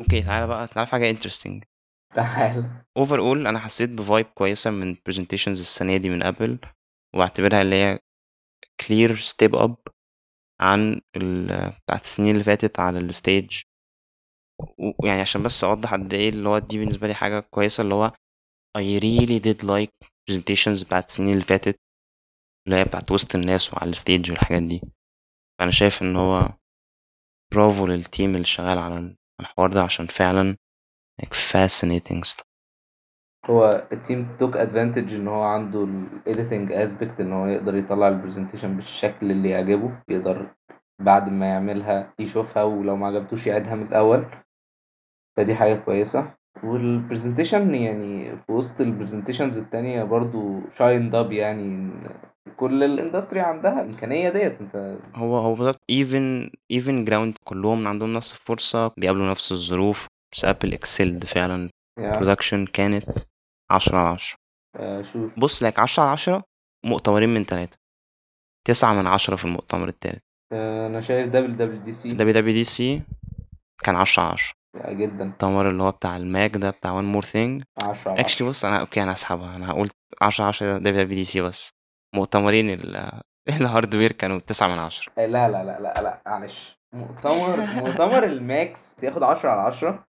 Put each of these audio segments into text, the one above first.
okay تعالى بقى تعالى في حاجة interesting تعال. overall أنا حسيت ب vibe كويسة من presentations السنة دي من Apple وأعتبرها اللي هي clear step up عن ال- بتاعت السنين اللي فاتت على ال stage ويعني عشان بس أوضح قد إيه اللي هو دي بالنسبة لي حاجة كويسة اللي هو I really did like presentations بتاعت السنين اللي فاتت اللي هي بتاعت وسط الناس وعلى ال stage والحاجات دي. فأنا شايف إن هو برافو لل team اللي شغال على الحوار ده عشان فعلا like fascinating stuff. هو ال team took advantage إن هو عنده ال editing aspect إن هو يقدر يطلع ال presentation بالشكل اللي يعجبه يقدر بعد ما يعملها يشوفها ولو ما عجبتوش يعيدها من الأول. فدي حاجة كويسة. وال presentation يعني في وسط ال presentations التانية برضو shined up يعني كل ال industry عندها الإمكانية ديت انت هو هو بالظبط. Even even ground كلهم عندهم نفس الفرصة بيقابلوا نفس الظروف. بس Apple excelled فعلا. Yeah. production كانت عشرة على عشرة. آه، شوف. بص لك عشرة على عشرة مؤتمرين من تلاتة. تسعة من عشرة في المؤتمر التالت. آه، أنا شايف WWDC WWDC كان عشرة على عشرة. جدا. المؤتمر اللي هو بتاع ال Mac ده بتاع One More Thing 10 على actually بص أنا okay أنا هسحبها أنا هقول عشرة على عشرة WWDC بس. مؤتمرين ال- ال hardware كانوا تسعة من عشرة. لا لا لا لا لا معلش. مؤتمر مؤتمر ال Macs ياخد 10 على 10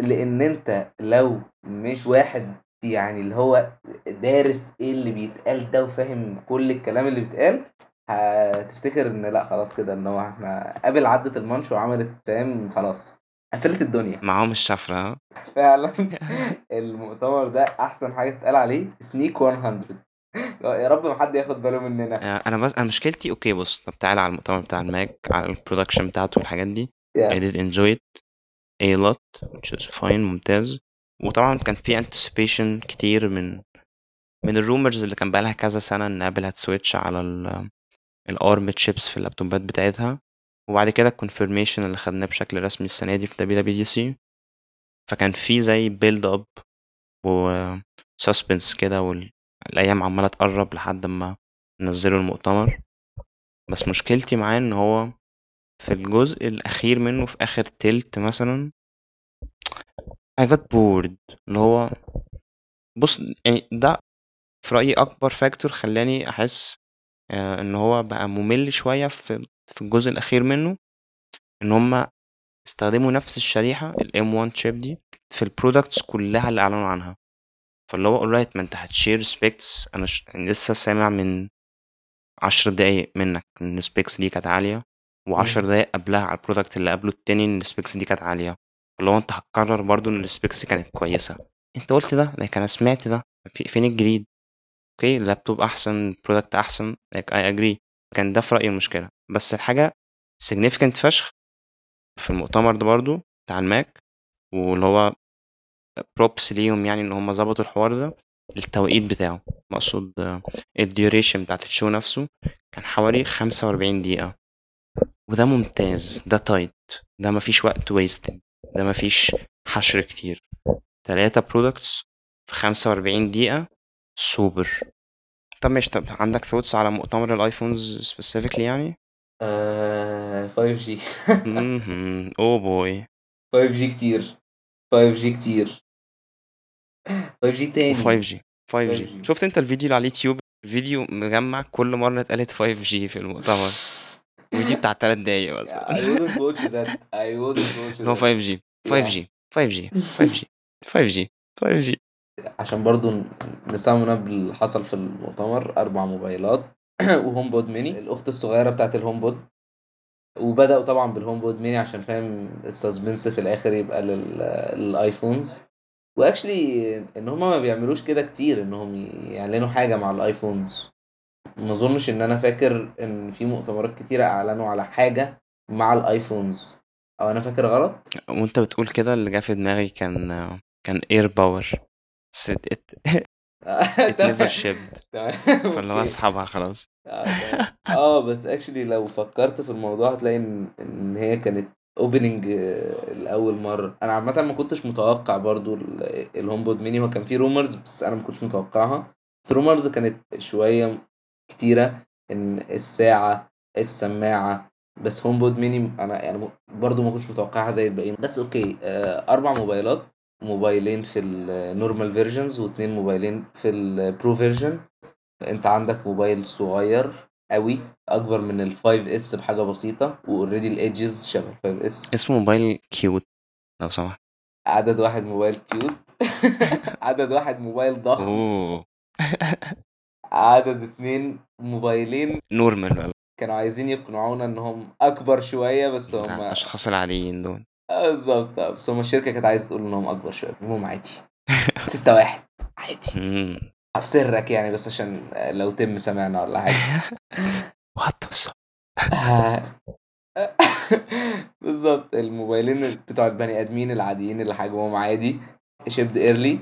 لأن أنت لو مش واحد يعني اللي هو دارس إيه اللي بيتقال ده وفاهم كل الكلام اللي بيتقال هتفتكر إن لا خلاص كده إن هو إحنا Apple عدت المانش وعملت فاهم؟ خلاص قفلت الدنيا. معاهم الشفرة. فعلا. المؤتمر ده أحسن حاجة تتقال عليه sneak 100 يا رب ما حد ياخد باله مننا. آه، أنا بس أنا مشكلتي okay بص طب تعالى على المؤتمر بتاع ال Mac على ال production بتاعته والحاجات دي. I Yeah. did enjoy it a lot which is fine ممتاز. وطبعا كان في anticipation كتير من من ال rumors اللي كان بقالها كذا سنة إن Apple هت switch على ال ال ARM chips في اللابتوبات بتاعتها. وبعد كده ال confirmation اللي خدناه بشكل رسمي السنة دي في WWDC فكان في زي build up و كده والايام عمالة تقرب لحد ما نزلوا المؤتمر. بس مشكلتي معاه إن هو في الجزء الأخير منه في آخر تلت مثلا I got bored. اللي هو بص يعني ده في رأيي أكبر factor خلاني أحس آه، إن هو بقى ممل شوية في في الجزء الأخير منه. إن هما استخدموا نفس الشريحة ال M1 chip دي في ال products كلها اللي أعلنوا عنها. فاللي هو alright ما أنت هت share specs أنا ش... يعني لسه سامع من عشر دقايق منك إن ال specs دي كانت عالية وعشر. دقايق قبلها على ال product اللي قبله التاني إن ال specs دي كانت عالية. اللي هو أنت هتقرر برضو إن ال specs كانت كويسة. أنت قلت ده لكن أنا سمعت ده. في- فين الجديد؟ okay ال laptop أحسن ال product أحسن. like I agree. كان ده في رأيي المشكلة. بس الحاجة significant فشخ في المؤتمر ده برضو بتاع ال Mac واللي هو props ليهم يعني إن هم ظبطوا الحوار ده التوقيت بتاعه مقصود ال duration بتاعت ال show نفسه كان حوالي 45 دقيقة. وده ممتاز ده tight ده مفيش وقت wasted ده مفيش حشر كتير. تلاتة products في 45 دقيقة سوبر طب ماشي طب عندك thoughts على مؤتمر ال iPhones specifically يعني؟ آه 5G امم oh boy 5G كتير 5G كتير. 5G تاني. و5G 5G 5G. شفت انت الفيديو اللي على اليوتيوب؟ فيديو مجمع كل مرة اتقالت 5G في المؤتمر. فيديو بتاع 3 دقايق I مثلا wouldn't watch that. I wouldn't watch هو that. 5 جي 5 جي 5 جي 5 جي 5 جي 5 جي عشان برضو نسمم اب اللي حصل في المؤتمر. أربع موبايلات. و HomePod mini الأخت الصغيرة بتاعت ال HomePod وبدأوا طبعا بال HomePod mini عشان فاهم ال suspense في الآخر يبقى لل... لل iPhones. و actually ان هما ما بيعملوش كده كتير انهم يعلنوا حاجة مع ال iPhones. ما اظنش ان أنا فاكر ان في مؤتمرات كتيرة اعلنوا على حاجة مع ال iPhones. أو أنا فاكر غلط؟ وانت بتقول كده اللي جه في دماغي كان كان AirPower بس shipped. تمام. فاللي هو. أسحبها خلاص. آه. آه بس actually لو فكرت في الموضوع هتلاقي إن هي كانت opening لأول مرة. أنا عامة ما كنتش متوقع برضو ال- الهوم HomePod mini هو كان فيه rumors بس أنا ما كنتش متوقعها. بس rumors كانت شوية كتيرة إن الساعة السماعة. بس HomePod mini أنا يعني برضو ما كنتش متوقعها زي الباقيين. بس okay آه، أربع موبايلات. موبايلين في ال normal versions واثنين موبايلين في ال Pro version أنت عندك موبايل صغير. قوي أكبر من ال 5s بحاجة بسيطة و already ال edges شبه ال 5s اسمه موبايل cute لو سمحت. عدد واحد موبايل كيوت عدد واحد موبايل ضخم. أوه. عدد اتنين موبايلين. نورمال كانوا عايزين يقنعونا إنهم أكبر شوية بس هم الاشخاص العاديين دول. بالظبط بس هم الشركة كانت عايزة تقول إنهم أكبر شوية. المهم عادي. ستة واحد. عادي. مم. في سرك يعني بس عشان آه، لو تم سمعنا ولا حاجة. وات بالظبط الموبايلين بتوع البني آدمين العاديين اللي حجمهم عادي shipped early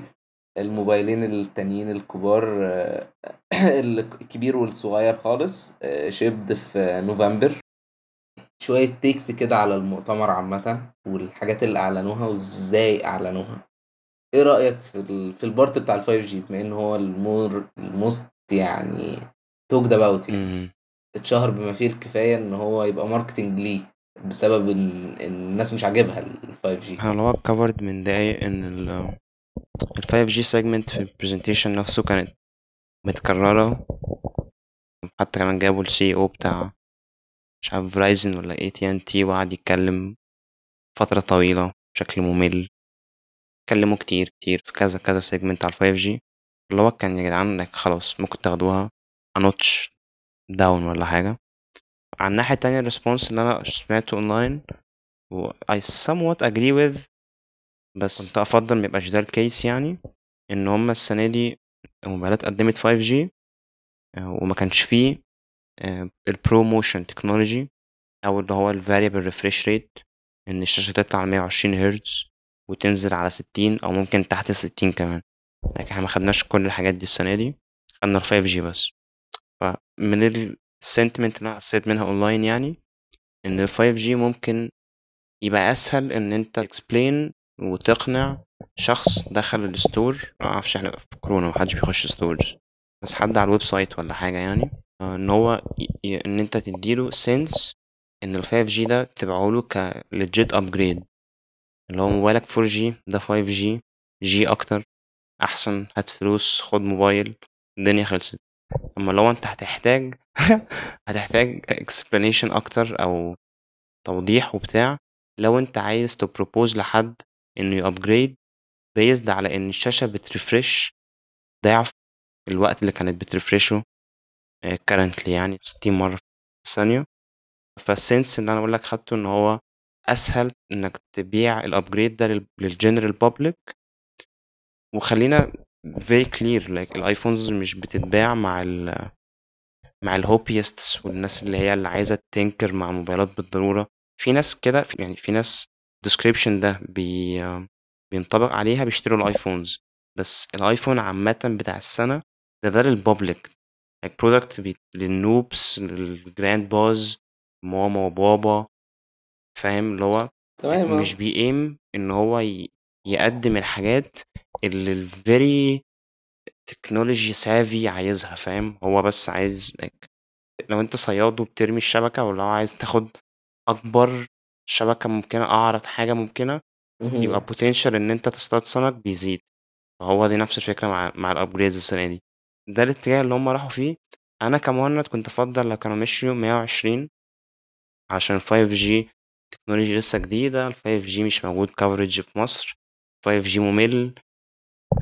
الموبايلين التانيين الكبار آه، الكبير والصغير خالص آه، shipped في نوفمبر شوية takes كده على المؤتمر عامة والحاجات اللي أعلنوها وإزاي أعلنوها. إيه رأيك في ال... في ال part بتاع ال 5G بما إن هو ال more ال most يعني talked about يعني. مم. اتشهر بما فيه الكفاية إن هو يبقى marketing ليه بسبب إن, إن الناس مش عاجبها ال 5G إحنا اللي هو كفرد من دقايق إن ال ال 5G segment في ال presentation نفسه كانت متكررة. حتى كمان جابوا ال CEO بتاع مش عارف Verizon ولا اي تي ان تي وقعد يتكلم فترة طويلة بشكل ممل. اتكلموا كتير كتير في كذا كذا segment على 5G اللي هو كان يا جدعان إنك خلاص ممكن تاخدوها notch down ولا حاجة. على الناحية التانية ال response اللي أنا سمعته أونلاين و I somewhat agree with بس كنت أفضل ميبقاش ده ال case يعني إن هما السنة دي الموبايلات قدمت 5G آه، وما كانش فيه ال ProMotion technology أو اللي هو ال variable refresh rate إن الشاشة تطلع على 120 هرتز وتنزل على 60 أو ممكن تحت 60 كمان. لكن إحنا ما خدناش كل الحاجات دي السنة دي خدنا ال 5G بس. فمن ال sentiment اللي أنا حسيت منها أونلاين يعني إن ال 5G ممكن يبقى أسهل إن أنت explain وتقنع شخص دخل ال store معرفش إحنا في كورونا محدش بيخش stores بس حد على ال website ولا حاجة يعني آه، إن هو إن أنت تديله sense إن ال 5G ده تبيعه له ك legit upgrade. اللي هو موبايلك 4G ده 5G جي أكتر أحسن هات فلوس خد موبايل الدنيا خلصت. أما لو أنت هتحتاج هتحتاج explanation أكتر أو توضيح وبتاع لو أنت عايز ت propose لحد إنه ي upgrade based على إن الشاشة بت refresh ضعف الوقت اللي كانت بت refresh ه currently يعني 60 مرة في الثانية. فال sense اللي أنا بقول لك خدته إن هو أسهل إنك تبيع ال upgrade ده لل general public وخلينا very clear like ال iPhones مش بتتباع مع ال مع ال hobbyists والناس اللي هي اللي عايزة ت tinker مع الموبايلات بالضرورة. في ناس كده يعني في ناس description ده بي بينطبق عليها بيشتروا ال iPhones بس ال iPhone عامة بتاع السنة ده ده لل public like product. لل noobs لل grandpas ماما وبابا. فاهم؟ اللي هو تمام آه. مش بيقيم إن هو ي... يقدم الحاجات اللي ال very technology savvy عايزها فاهم؟ هو بس عايز like لو أنت صياد وبترمي الشبكة ولو عايز تاخد أكبر شبكة ممكنة أعرض حاجة ممكنة. يبقى potential إن أنت تصطاد سمك بيزيد. فهو دي نفس الفكرة مع مع ال upgrades السنة دي. ده الاتجاه اللي هم راحوا فيه. أنا كمهند كنت أفضل لو كانوا مشيوا 120 عشان 5G technology لسه جديدة ال 5G مش موجود coverage في مصر 5G ممل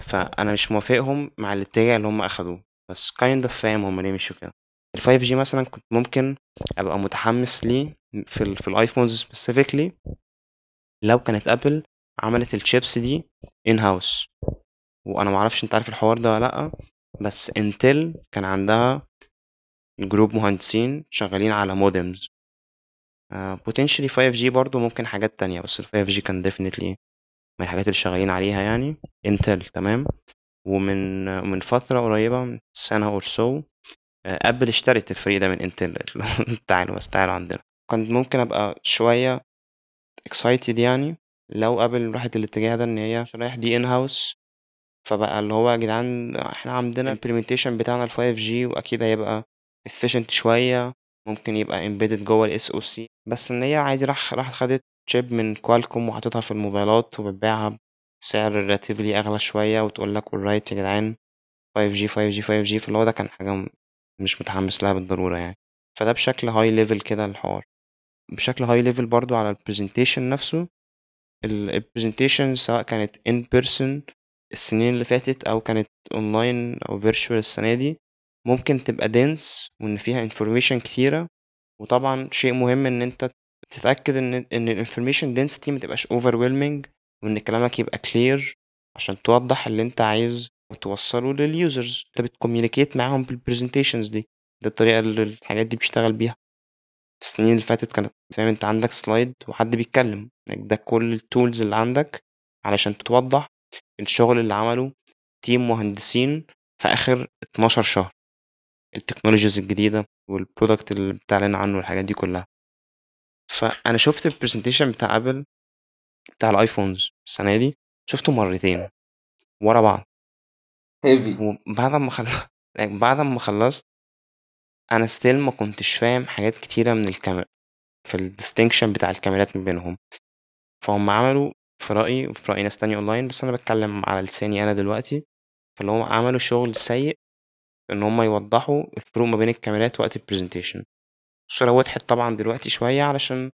فأنا مش موافقهم مع الاتجاه اللي هم أخدوه بس kind of فاهم هم ليه مشوا كده. ال 5G مثلا كنت ممكن أبقى متحمس ليه في ال في ال iPhones specifically لو كانت Apple عملت الشيبس دي in-house وأنا معرفش أنت عارف الحوار ده ولا لأ بس Intel كان عندها group مهندسين شغالين على modems potentially 5G برضو ممكن حاجات تانية بس ال 5G كان definitely من الحاجات اللي شغالين عليها يعني. Intel تمام. ومن من فترة قريبة سنة or so Apple اشترت الفريق ده من Intel تعالوا بس تعالوا عندنا. كنت ممكن أبقى شوية excited يعني لو Apple راحت الاتجاه ده إن هي رايح دي in-house فبقى اللي هو يا جدعان إحنا عندنا implementation بتاعنا ال 5G وأكيد هيبقى efficient شوية. ممكن يبقى embedded جوه ال SoC بس إن هي عادي راح راحت خدت chip من Qualcomm وحطيتها في الموبايلات وبتبيعها بسعر relatively أغلى شوية وتقول لك alright يا جدعان 5G 5G 5G فاللي هو ده كان حاجة مش متحمس لها بالضرورة يعني. فده بشكل high level كده الحوار. بشكل high level برضو على ال presentation نفسه. ال ال presentation سواء كانت in person السنين اللي فاتت أو كانت online أو virtual السنة دي ممكن تبقى dense وإن فيها information كتيرة. وطبعا شيء مهم إن أنت تتأكد إن إن ال information density متبقاش overwhelming وإن كلامك يبقى clear عشان توضح اللي أنت عايز توصله لل users أنت بت communicate معاهم بال presentations دي. دي الطريقة اللي الحاجات دي بتشتغل بيها. في السنين اللي فاتت كانت فاهم أنت عندك slide وحد بيتكلم. يعني ده كل ال tools اللي عندك علشان توضح الشغل اللي عمله team مهندسين في آخر 12 شهر. ال technologies الجديدة وال product اللي بتعلن عنه والحاجات دي كلها. فأنا شفت ال presentation بتاع Apple بتاع ال iPhones السنة دي شفته مرتين ورا بعض. heavy وبعد ما خل... like بعد ما خلصت أنا still ما كنتش فاهم حاجات كتيرة من الكاميرا في ال distinction بتاع الكاميرات ما بينهم. فهم عملوا في رأيي وفي رأي ناس تانية اونلاين بس أنا بتكلم على لساني أنا دلوقتي. فاللي هم عملوا شغل سيء إن هم يوضحوا الفروق ما بين الكاميرات وقت ال presentation الصورة وضحت طبعا دلوقتي شوية علشان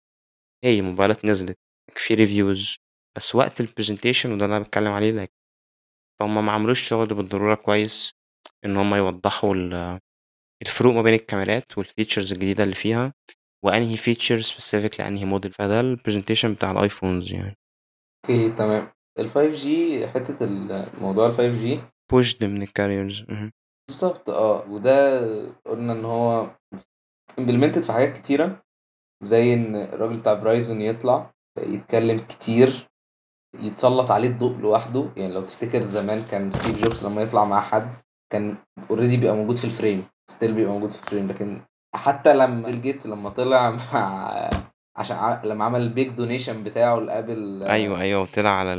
هي موبايلات نزلت في reviews بس وقت ال presentation وده اللي أنا بتكلم عليه لك فهم ما عملوش شغل بالضرورة كويس إن هم يوضحوا ال- الفروق ما بين الكاميرات وال features الجديدة اللي فيها وأنهي feature specific لأنهي موديل فده ال presentation بتاع ال iPhones يعني. okay تمام. ال 5G حتة الموضوع ال 5G pushed من ال carriers بالظبط آه. وده قلنا إن هو implemented في حاجات كتيرة زي إن الراجل بتاع Verizon يطلع يتكلم كتير يتسلط عليه الضوء لوحده. يعني لو تفتكر زمان كان ستيف جوبز لما يطلع مع حد كان already بيبقى موجود في ال frame still بيبقى موجود في ال frame لكن حتى لما بيل جيتس لما طلع مع عشان لما عمل ال big donation بتاعه ل Apple أيوه أيوه وطلع على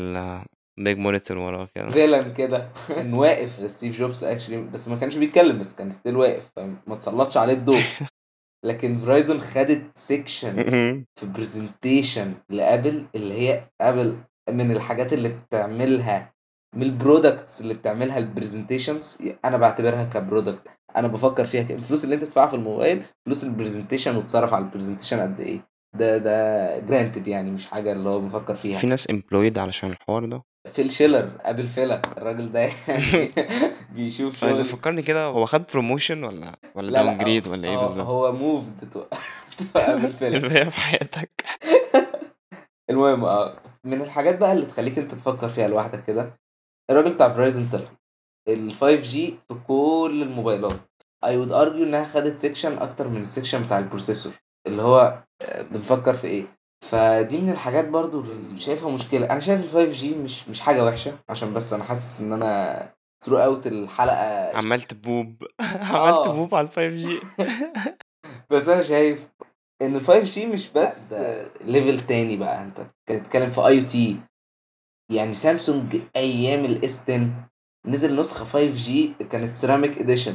ال big monitor وراه كده villain كده. كان واقف. ستيف جوبز actually بس ما كانش بيتكلم بس كان still واقف. فما تسلطش عليه الضوء. لكن Verizon خدت section في presentation ل Apple اللي هي Apple من الحاجات اللي بتعملها من ال products اللي بتعملها ال presentations أنا بعتبرها ك product أنا بفكر فيها الفلوس اللي أنت تدفعها في الموبايل فلوس ال presentation وتصرف على ال presentation قد إيه. ده ده granted يعني مش حاجة اللي هو بفكر فيها. في ناس employed علشان الحوار ده؟ فيل شيلر Apple Fellow الراجل ده يعني بيشوف شغل. فكرني كده هو خد promotion ولا ولا لا downgrade ولا إيه هو- بالظبط؟ هو moved to Apple Fellow في حياتك. المهم آه من الحاجات بقى اللي تخليك انت تفكر فيها لوحدك كده الراجل بتاع Verizon طلع. ال 5G في كل الموبايلات. I would argue إنها خدت section أكتر من ال section بتاع ال processor. اللي هو آه، بنفكر في إيه؟ فدي من الحاجات برضو اللي شايفها مشكلة. أنا شايف ال 5G مش مش حاجة وحشة عشان بس أنا حاسس إن أنا throughout الحلقة. عمال تبوب عمال آه. تبوب على ال 5G بس أنا شايف إن ال 5G مش بس level تاني بقى. أنت بتتكلم في AT&T يعني سامسونج أيام ال S10 نزل نسخة 5G كانت ceramic edition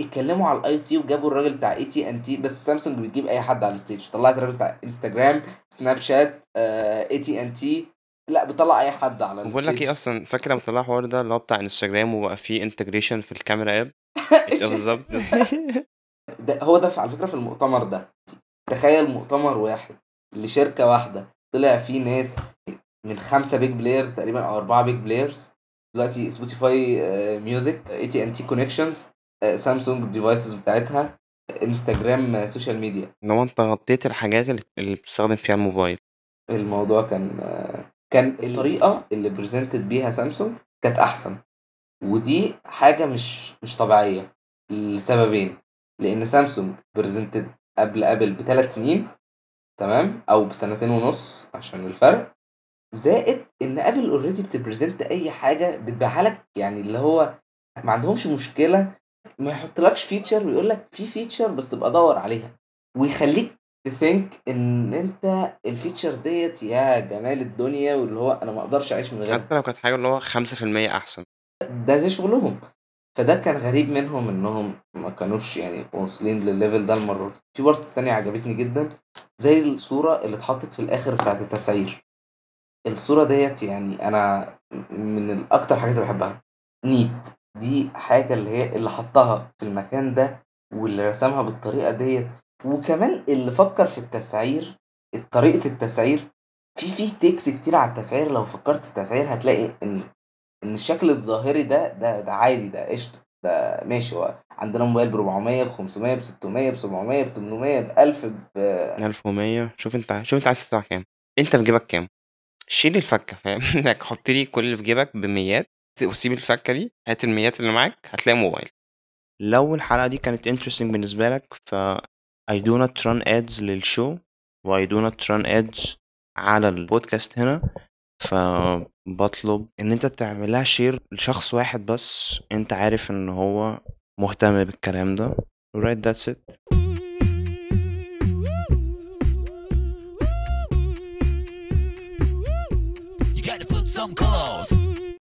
اتكلموا على ال AT&T وجابوا الراجل بتاع اي تي ان تي بس سامسونج بتجيب اي حد على ال stage. طلعت الراجل بتاع انستجرام سناب شات اي تي ان تي. لا بتطلع اي حد على بقول لك ال stage. إيه أصلا فاكر لما طلع الحوار ده اللي هو بتاع انستجرام وبقى فيه integration في الكاميرا app؟ بالظبط. ده هو ده على فكرة في المؤتمر ده. تخيل مؤتمر واحد لشركة واحدة طلع فيه ناس من خمسة big players تقريبا أو أربعة big players دلوقتي Spotify music AT&T connections Samsung ال devices بتاعتها Instagram social media إن هو أنت غطيت الحاجات اللي, بتستخدم فيها الموبايل. الموضوع كان آه، كان الطريقة اللي presented بيها سامسونج كانت أحسن. ودي حاجة مش مش طبيعية. لسببين. لأن Samsung presented قبل Apple بثلاث سنين تمام أو بسنتين ونص عشان الفرق. زائد إن Apple already بت present أي حاجة بتبيعها لك يعني اللي هو ما عندهمش مشكلة ما يحطلكش feature ويقول لك في feature بس تبقى دور عليها. ويخليك ت think إن أنت ال feature ديت يا جمال الدنيا واللي هو أنا ما أقدرش أعيش من غيرها. حتى لو كانت حاجة اللي هو 5% أحسن. ده زي شغلهم فده كان غريب منهم إنهم ما كانوش يعني واصلين للل level ده المرة دي. في part تانية عجبتني جدا زي الصورة اللي اتحطت في الآخر بتاعت التسعير. الصورة ديت يعني أنا من الأكتر حاجات اللي بحبها. neat دي حاجة اللي هي اللي حطها في المكان ده واللي رسمها بالطريقة ديت. وكمان اللي فكر في التسعير طريقة التسعير في في takes كتير على التسعير. لو فكرت في التسعير هتلاقي إن إن الشكل الظاهري ده ده ده عادي ده قشطة ده ماشي. هو عندنا موبايل ب 400 ب 500 ب 600 ب 700 ب 800 ب 1000 ب 1100 شوف أنت شوف أنت عايز تدفع كام. أنت في جيبك كام. شيل الفكة فاهم؟ إنك حط لي كل اللي في جيبك بميات. وسيب الفكة دي هات الميات اللي معاك هتلاقي موبايل. لو الحلقة دي كانت interesting بالنسبة لك ف I do not run ads لل show و I do not run ads على البودكاست هنا فبطلب إن أنت تعملها شير لشخص واحد بس أنت عارف إن هو مهتم بالكلام ده. Right that's it.